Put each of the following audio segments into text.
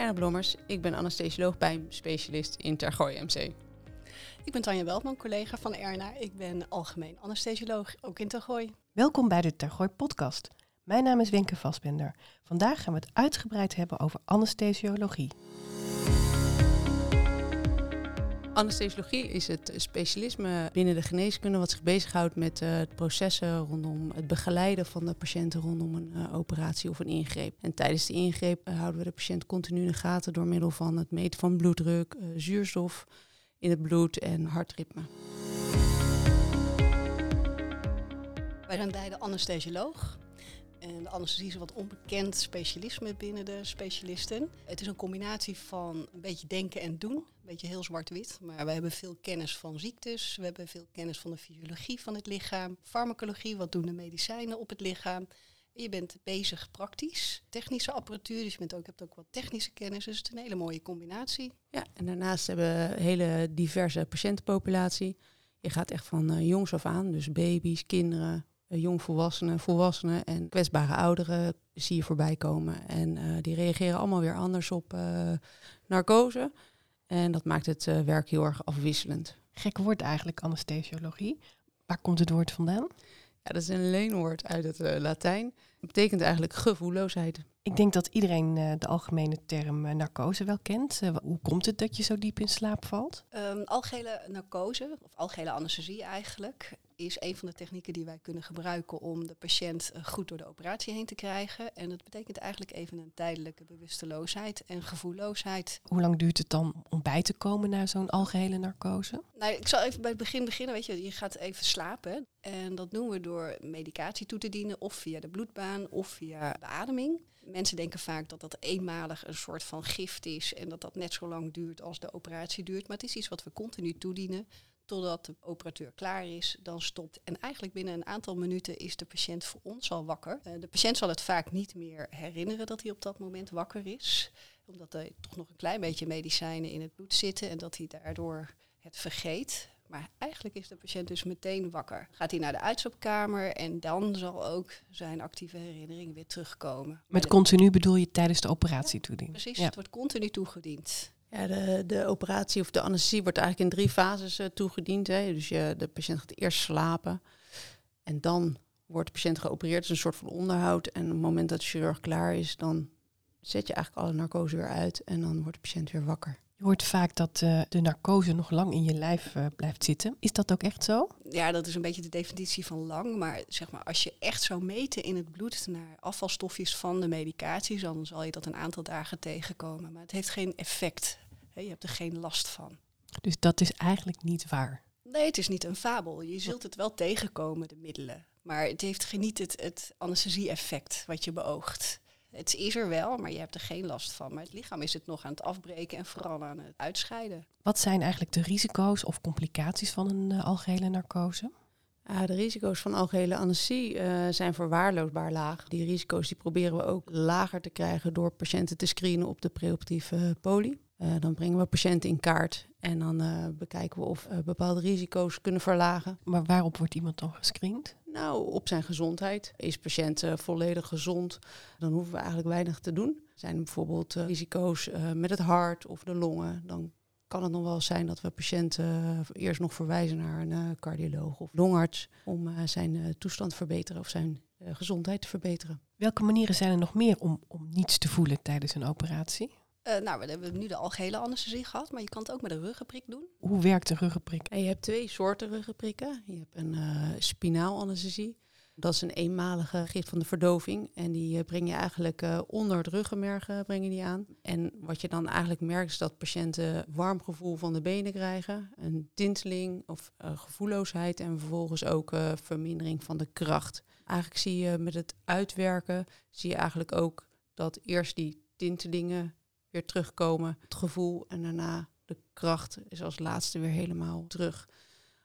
Erna Blommers. Ik ben anesthesioloog specialist in Tergooi MC. Ik ben Tanja Weltman, collega van Erna. Ik ben algemeen anesthesioloog, ook in Tergooi. Welkom bij de Tergooi podcast. Mijn naam is Wenke Vasbender. Vandaag gaan we het uitgebreid hebben over anesthesiologie. Anesthesiologie is het specialisme binnen de geneeskunde wat zich bezighoudt met uh, processen rondom het begeleiden van de patiënten rondom een uh, operatie of een ingreep. En tijdens de ingreep uh, houden we de patiënt continu in de gaten door middel van het meten van bloeddruk, zuurstof in het bloed en hartritme. Wij zijn beide anesthesioloog. En de anesthesie is een wat onbekend specialisme binnen de specialisten. Het is een combinatie van een beetje denken en doen. Een beetje heel zwart-wit. Maar we hebben veel kennis van ziektes. We hebben veel kennis van de fysiologie van het lichaam. Farmacologie, wat doen de medicijnen op het lichaam. Je bent bezig praktisch, technische apparatuur, dus je ook, hebt ook wat technische kennis. Dus het is een hele mooie combinatie. Ja, en daarnaast hebben we een hele diverse patiëntenpopulatie. Je gaat echt van uh, jongs af aan, dus baby's, kinderen, jongvolwassenen, volwassenen en kwetsbare ouderen zie je voorbij komen. En uh, die reageren allemaal weer anders op narcose. En dat maakt het werk heel erg afwisselend. Gek woord eigenlijk, anesthesiologie. Waar komt het woord vandaan? Ja, dat is een leenwoord uit het uh, Latijn. Het betekent eigenlijk gevoelloosheid. Ik denk dat iedereen uh, de algemene term uh, narcose wel kent. hoe komt het dat je zo diep in slaap valt? Um, algehele narcose, of algehele anesthesie eigenlijk, is een van de technieken die wij kunnen gebruiken om de patiënt goed door de operatie heen te krijgen. En dat betekent eigenlijk even een tijdelijke bewusteloosheid en gevoelloosheid. Hoe lang duurt het dan om bij te komen naar zo'n algehele narcose? Nou, ik zal even bij het begin beginnen. Weet je, je gaat even slapen. En dat doen we door medicatie toe te dienen, of via de bloedbaan of via beademing. Mensen denken vaak dat dat eenmalig een soort van gift is en dat dat net zo lang duurt als de operatie duurt. Maar het is iets wat we continu toedienen totdat de operateur klaar is, dan stopt. En eigenlijk binnen een aantal minuten is de patiënt voor ons al wakker. Uh, de patiënt zal het vaak niet meer herinneren dat hij op dat moment wakker is, omdat er toch nog een klein beetje medicijnen in het bloed zitten en dat hij daardoor het vergeet. Maar eigenlijk is de patiënt dus meteen wakker. Gaat hij naar de uitstapkamer en dan zal ook zijn actieve herinnering weer terugkomen. Met continu bedoel je tijdens de operatie toedienen? Precies, ja. het wordt continu toegediend. Ja, de, de operatie of de anesthesie wordt eigenlijk in drie fases uh, toegediend. Hè. Dus je, de patiënt gaat eerst slapen en dan wordt de patiënt geopereerd. Het is een soort van onderhoud. En op het moment dat de chirurg klaar is, dan zet je eigenlijk alle narcose weer uit en dan wordt de patiënt weer wakker. Je hoort vaak dat uh, de narcose nog lang in je lijf uh, blijft zitten. Is dat ook echt zo? Ja, dat is een beetje de definitie van lang. Maar zeg maar, als je echt zou meten in het bloed naar afvalstofjes van de medicatie, dan zal je dat een aantal dagen tegenkomen. Maar het heeft geen effect. He, je hebt er geen last van. Dus dat is eigenlijk niet waar? Nee, het is niet een fabel. Je zult het wel tegenkomen, de middelen. Maar het heeft niet het, het anesthesie-effect wat je beoogt. Het is er wel, maar je hebt er geen last van. Maar het lichaam is het nog aan het afbreken en vooral aan het uitscheiden. Wat zijn eigenlijk de risico's of complicaties van een uh, algehele narcose? Uh, de risico's van algehele anesthesie uh, zijn verwaarloosbaar laag. Die risico's die proberen we ook lager te krijgen door patiënten te screenen op de preoperatieve poli. Uh, dan brengen we patiënten in kaart en dan uh, bekijken we of uh, bepaalde risico's kunnen verlagen. Maar waarop wordt iemand dan gescreend? Nou, op zijn gezondheid. Is patiënt volledig gezond, dan hoeven we eigenlijk weinig te doen. Zijn er bijvoorbeeld risico's met het hart of de longen, dan kan het nog wel zijn dat we patiënten eerst nog verwijzen naar een cardioloog of longarts om zijn toestand te verbeteren of zijn gezondheid te verbeteren. Welke manieren zijn er nog meer om, om niets te voelen tijdens een operatie? Uh, nou, we hebben nu de algehele anesthesie gehad, maar je kan het ook met een ruggenprik doen. Hoe werkt een ruggenprik? En je hebt twee soorten ruggenprikken. Je hebt een uh, spinaal anesthesie. Dat is een eenmalige gift van de verdoving. En die uh, breng je eigenlijk onder het ruggenmerg brengen die aan. En wat je dan eigenlijk merkt is dat patiënten warm gevoel van de benen krijgen. Een tinteling of gevoelloosheid. En vervolgens ook vermindering van de kracht. Eigenlijk zie je met het uitwerken, zie je eigenlijk ook dat eerst die tintelingen weer terugkomen. Het gevoel en daarna de kracht is als laatste weer helemaal terug.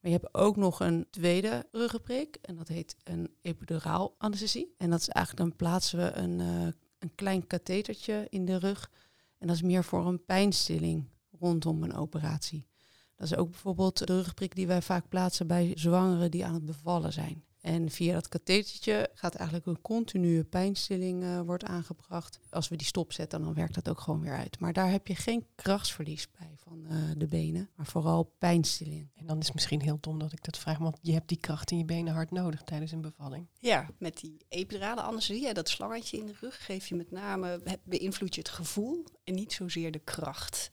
Maar je hebt ook nog een tweede ruggenprik en dat heet een epiduraal anesthesie. En dat is eigenlijk dan plaatsen we een, uh, een klein kathetertje in de rug. En dat is meer voor een pijnstilling rondom een operatie. Dat is ook bijvoorbeeld de ruggenprik die wij vaak plaatsen bij zwangeren die aan het bevallen zijn. En via dat kathetertje gaat eigenlijk een continue pijnstilling uh, wordt aangebracht. Als we die stopzetten, dan werkt dat ook gewoon weer uit. Maar daar heb je geen krachtsverlies bij van uh, de benen, maar vooral pijnstilling. En dan is het misschien heel dom dat ik dat vraag, want je hebt die kracht in je benen hard nodig tijdens een bevalling. Ja, met die epidurale anesthesie, dat slangetje in de rug, geef je met name, beïnvloed je het gevoel en niet zozeer de kracht.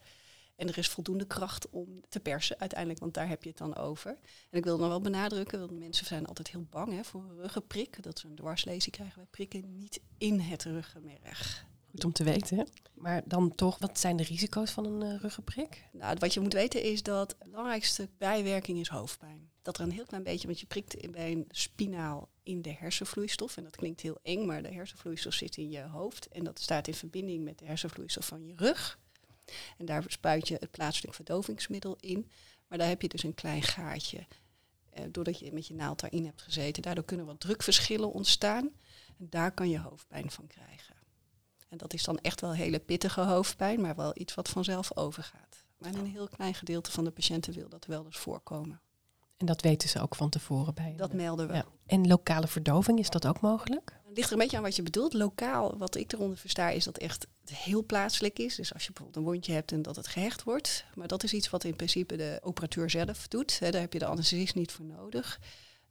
En er is voldoende kracht om te persen uiteindelijk, want daar heb je het dan over. En ik wil nog wel benadrukken, want mensen zijn altijd heel bang hè, voor een ruggenprik. Dat ze een dwarslezing krijgen. Wij prikken niet in het ruggenmerg. Goed om te weten. Maar dan toch, wat zijn de risico's van een uh, ruggenprik? Nou, wat je moet weten is dat de belangrijkste bijwerking is hoofdpijn. Dat er een heel klein beetje, want je prikt bij een spinaal in de hersenvloeistof. En dat klinkt heel eng, maar de hersenvloeistof zit in je hoofd. En dat staat in verbinding met de hersenvloeistof van je rug. En daar spuit je het plaatselijk verdovingsmiddel in. Maar daar heb je dus een klein gaatje. Eh, doordat je met je naald daarin hebt gezeten. Daardoor kunnen wat drukverschillen ontstaan. En daar kan je hoofdpijn van krijgen. En dat is dan echt wel hele pittige hoofdpijn, maar wel iets wat vanzelf overgaat. Maar een heel klein gedeelte van de patiënten wil dat wel eens voorkomen. En dat weten ze ook van tevoren bij? Dat melden we. Ja. En lokale verdoving, is dat ook mogelijk? Het ligt er een beetje aan wat je bedoelt. Lokaal, wat ik eronder versta, is dat echt heel plaatselijk is. Dus als je bijvoorbeeld een wondje hebt en dat het gehecht wordt. Maar dat is iets wat in principe de operateur zelf doet. Daar heb je de anesthesist niet voor nodig.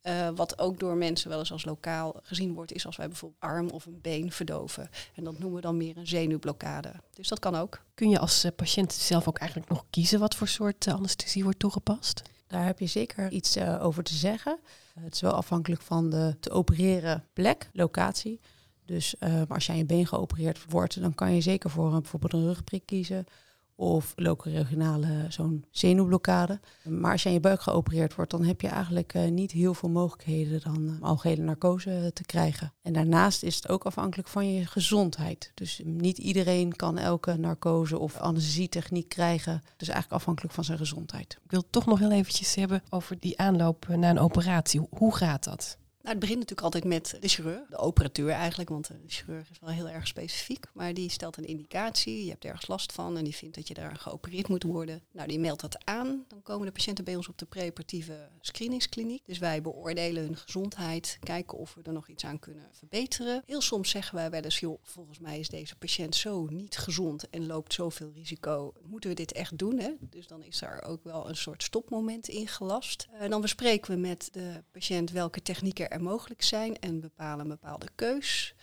Uh, wat ook door mensen wel eens als lokaal gezien wordt, is als wij bijvoorbeeld arm of een been verdoven. En dat noemen we dan meer een zenuwblokkade. Dus dat kan ook. Kun je als uh, patiënt zelf ook eigenlijk nog kiezen wat voor soort uh, anesthesie wordt toegepast? Daar heb je zeker iets over te zeggen. het is wel afhankelijk van de te opereren plek, locatie. Dus als jij je been geopereerd wordt, dan kan je zeker voor een, bijvoorbeeld een rugprik kiezen of loco-regionale zo'n zenuwblokkade. Maar als je aan je buik geopereerd wordt, dan heb je eigenlijk uh, niet heel veel mogelijkheden dan uh, algehele narcose te krijgen. En daarnaast is het ook afhankelijk van je gezondheid. Dus niet iedereen kan elke narcose of anesthesietechniek krijgen. Dus eigenlijk afhankelijk van zijn gezondheid. Ik wil toch nog heel eventjes hebben over die aanloop naar een operatie. Hoe gaat dat? Nou, het begint natuurlijk altijd met de chirurg, de operateur eigenlijk, want de chirurg is wel heel erg specifiek. Maar die stelt een indicatie, je hebt ergens last van en die vindt dat je daar geopereerd moet worden. Nou, die meldt dat aan. Dan komen de patiënten bij ons op de preoperatieve screeningskliniek. Dus wij beoordelen hun gezondheid, kijken of we er nog iets aan kunnen verbeteren. Heel soms zeggen wij wel eens, joh, volgens mij is deze patiënt zo niet gezond en loopt zoveel risico. Moeten we dit echt doen? Hè? Dus dan is daar ook wel een soort stopmoment ingelast. En dan bespreken we met de patiënt welke technieken er mogelijk zijn en bepalen een bepaalde keus.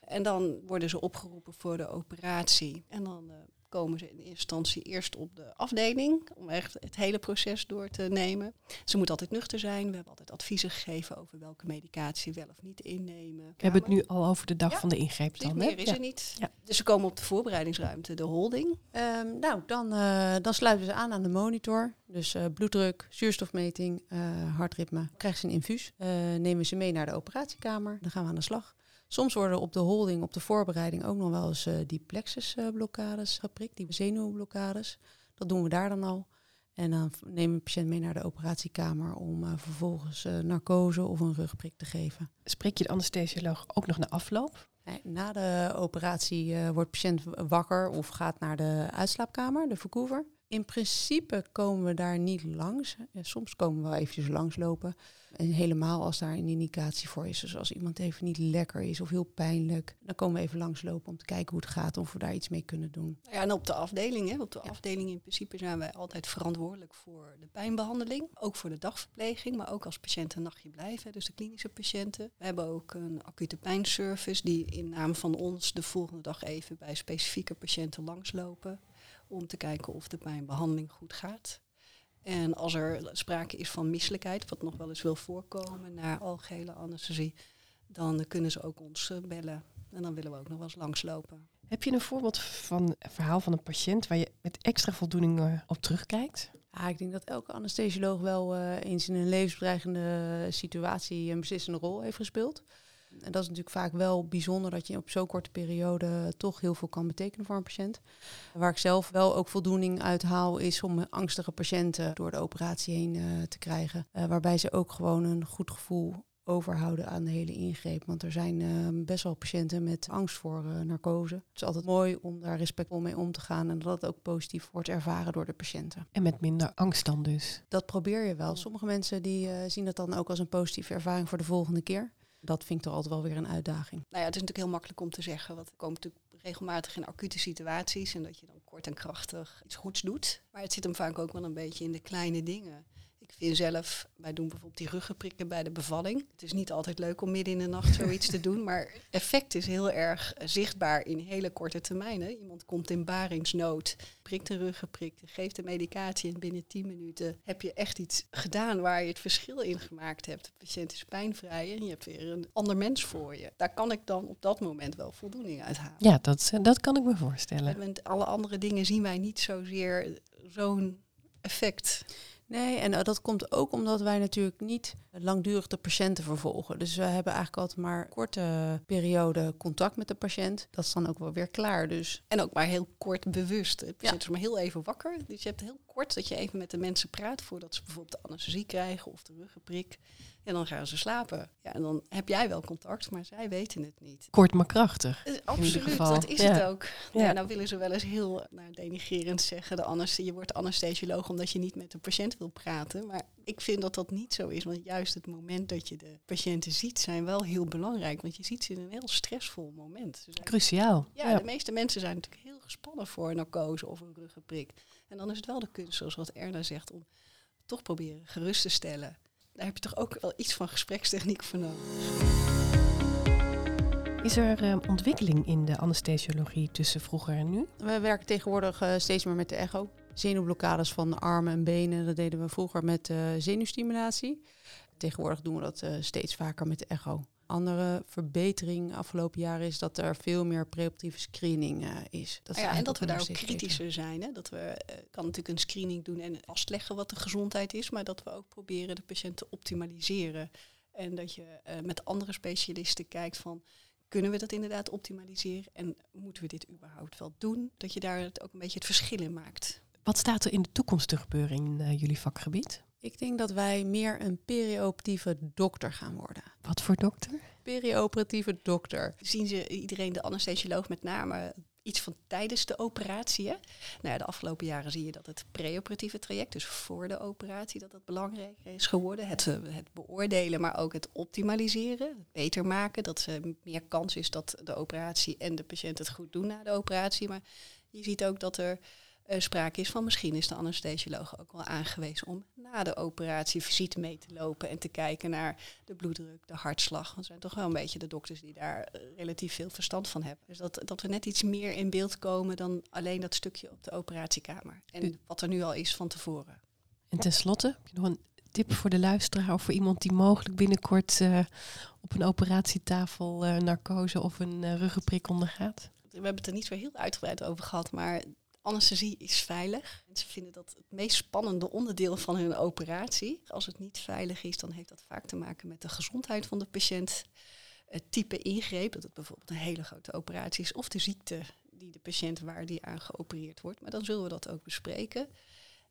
En dan worden ze opgeroepen voor de operatie. En dan uh, komen ze in eerste instantie eerst op de afdeling om echt het hele proces door te nemen. Ze moet altijd nuchter zijn. We hebben altijd adviezen gegeven over welke medicatie wel of niet innemen. We hebben het nu al over de dag van de ingreep dan. Meer is er niet. Ja. Dus ze komen op de voorbereidingsruimte, de holding. Um, nou, dan, uh, dan sluiten ze aan aan de monitor. Dus uh, bloeddruk, zuurstofmeting, uh, hartritme. Krijgen ze een infuus. nemen ze mee naar de operatiekamer. Dan gaan we aan de slag. Soms worden op de holding, op de voorbereiding ook nog wel eens uh, die plexusblokkades geprikt, die zenuwblokkades. Dat doen we daar dan al. En dan nemen we de patiënt mee naar de operatiekamer om uh, vervolgens uh, narcose of een rugprik te geven. Spreek je de anesthesioloog ook nog na afloop? Nee, na de operatie wordt de patiënt wakker of gaat naar de uitslaapkamer, de verkoever. In principe komen we daar niet langs. Soms komen we wel eventjes langslopen. En helemaal als daar een indicatie voor is. Dus als iemand even niet lekker is of heel pijnlijk, dan komen we even langslopen om te kijken hoe het gaat, of we daar iets mee kunnen doen. Ja, en op de afdeling, hè, op de afdeling in principe zijn wij altijd verantwoordelijk voor de pijnbehandeling. Ook voor de dagverpleging, maar ook als patiënten een nachtje blijven, dus de klinische patiënten. We hebben ook een acute pijnservice die in naam van ons de volgende dag even bij specifieke patiënten langslopen om te kijken of de pijnbehandeling goed gaat. En als er sprake is van misselijkheid, wat nog wel eens wil voorkomen na algehele anesthesie, dan kunnen ze ook ons eh, bellen. En dan willen we ook nog wel eens langslopen. Heb je een voorbeeld van een verhaal van een patiënt waar je met extra voldoening eh, op terugkijkt? Ja, ik denk dat elke anesthesioloog wel uh, eens in een levensbedreigende situatie een beslissende rol heeft gespeeld. En dat is natuurlijk vaak wel bijzonder dat je op zo'n korte periode toch heel veel kan betekenen voor een patiënt. Waar ik zelf wel ook voldoening uit haal, is om angstige patiënten door de operatie heen uh, te krijgen. Uh, waarbij ze ook gewoon een goed gevoel overhouden aan de hele ingreep. Want er zijn ehm, best wel patiënten met angst voor eh, narcose. Het is altijd mooi om daar respectvol mee om te gaan en dat het ook positief wordt ervaren door de patiënten. En met minder angst dan dus. Dat probeer je wel. Sommige mensen die eh, zien dat dan ook als een positieve ervaring voor de volgende keer. Dat vind ik toch altijd wel weer een uitdaging. Nou ja, het is natuurlijk heel makkelijk om te zeggen. Want er komt natuurlijk regelmatig in acute situaties. En dat je dan kort en krachtig iets goeds doet. Maar het zit hem vaak ook wel een beetje in de kleine dingen. Vind zelf, wij doen bijvoorbeeld die ruggenprikken bij de bevalling. Het is niet altijd leuk om midden in de nacht zoiets te doen, maar effect is heel erg eh, zichtbaar in hele korte termijnen. Iemand komt in baringsnood, prikt een ruggenprik, geeft de medicatie en binnen 10 minuten heb je echt iets gedaan waar je het verschil in gemaakt hebt. De patiënt is pijnvrij en je hebt weer een ander mens voor je. Daar kan ik dan op dat moment wel voldoening uit halen. Ja, dat, dat kan ik me voorstellen. Met alle andere dingen zien wij niet zozeer zo'n effect. Nee, en eh, dat komt ook omdat wij natuurlijk niet langdurig de patiënten vervolgen. Dus we hebben eigenlijk altijd maar een korte periode contact met de patiënt. Dat is dan ook wel weer klaar. Dus. En ook maar heel kort bewust. Je ja. zit maar heel even wakker. Dus je hebt heel kort dat je even met de mensen praat voordat ze bijvoorbeeld de anesthesie krijgen of de ruggenprik. En dan gaan ze slapen. Ja, en dan heb jij wel contact, maar zij weten het niet. Kort maar krachtig. Uh, absoluut, dat is het ook. Ja. nou willen ze wel eens heel nou, denigerend zeggen, de je wordt anesthesioloog omdat je niet met de patiënt wil praten. Maar ik vind dat dat niet zo is, want juist het moment dat je de patiënten ziet, zijn wel heel belangrijk. Want je ziet ze in een heel stressvol moment. Cruciaal. Ja, de meeste mensen zijn natuurlijk heel gespannen voor een narcose of een ruggenprik. En dan is het wel de kunst, zoals wat Erna zegt, om toch proberen gerust te stellen daar heb je toch ook wel iets van gesprekstechniek voor nodig. Is er uh, ontwikkeling in de anesthesiologie tussen vroeger en nu? We werken tegenwoordig uh, steeds meer met de echo. Zenuwblokkades van de armen en benen, dat deden we vroeger met uh, zenuwstimulatie. Tegenwoordig doen we dat steeds vaker met de echo andere verbetering afgelopen jaren is dat er veel meer preoptieve screening uh, is. Dat ja, en dat we daar ook kritischer zijn. Hè? Dat we uh, kan natuurlijk een screening doen en vastleggen wat de gezondheid is, maar dat we ook proberen de patiënt te optimaliseren. En dat je uh, met andere specialisten kijkt van kunnen we dat inderdaad optimaliseren en moeten we dit überhaupt wel doen? Dat je daar ook een beetje het verschil in maakt. Wat staat er in de toekomst te gebeuren in jullie vakgebied? Ik denk dat wij meer een perioperatieve dokter gaan worden. Wat voor dokter? Perioperatieve dokter. Zien ze iedereen, de anesthesioloog met name, iets van tijdens de operatie? Hè? Nou ja, de afgelopen jaren zie je dat het preoperatieve traject, dus voor de operatie, dat dat belangrijk is geworden. Het, eh, het beoordelen, maar ook het optimaliseren, het beter maken. Dat er meer kans is dat de operatie en de patiënt het goed doen na de operatie. Maar je ziet ook dat er uh, sprake is van misschien is de anesthesioloog ook wel aangewezen om na de operatie visite mee te lopen en te kijken naar de bloeddruk, de hartslag. Want zijn toch wel een beetje de dokters die daar eh, relatief veel verstand van hebben. Dus dat, dat we net iets meer in beeld komen dan alleen dat stukje op de operatiekamer. En wat er nu al is van tevoren. En tenslotte, heb je nog een tip voor de luisteraar of voor iemand die mogelijk binnenkort uh, op een operatietafel narcose of een ruggenprik ondergaat? We hebben het er niet zo heel uitgebreid over gehad, maar anesthesie is veilig. Mensen vinden dat het meest spannende onderdeel van hun operatie. Als het niet veilig is, dan heeft dat vaak te maken met de gezondheid van de patiënt. Het type ingreep, dat het bijvoorbeeld een hele grote operatie is, of de ziekte die de patiënt waar die aan geopereerd wordt. Maar dan zullen we dat ook bespreken.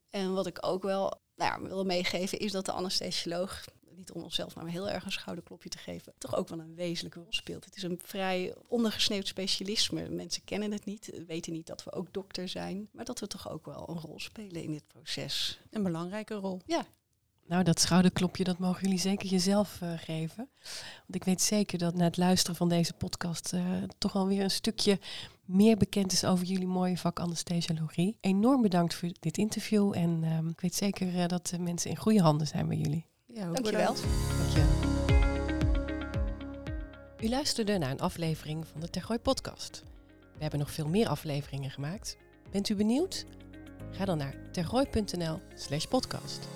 En wat ik ook wel nou ja, wil meegeven, is dat de anesthesioloog niet om onszelf maar heel erg een schouderklopje te geven, toch ook wel een wezenlijke rol speelt. Het is een vrij ondergesneeuwd specialisme. Mensen kennen het niet, weten niet dat we ook dokter zijn, maar dat we toch ook wel een rol spelen in dit proces. Een belangrijke rol. Ja. Nou, dat schouderklopje, dat mogen jullie zeker jezelf uh, geven. Want ik weet zeker dat na het luisteren van deze podcast uh, toch alweer een stukje meer bekend is over jullie mooie vak anesthesiologie. Enorm bedankt voor dit interview en uh, ik weet zeker uh, dat de mensen in goede handen zijn bij jullie. Ja, Dankjewel. Dank U luisterde naar een aflevering van de Tergooi podcast. We hebben nog veel meer afleveringen gemaakt. Bent u benieuwd? Ga dan naar tergooi.nl slash podcast.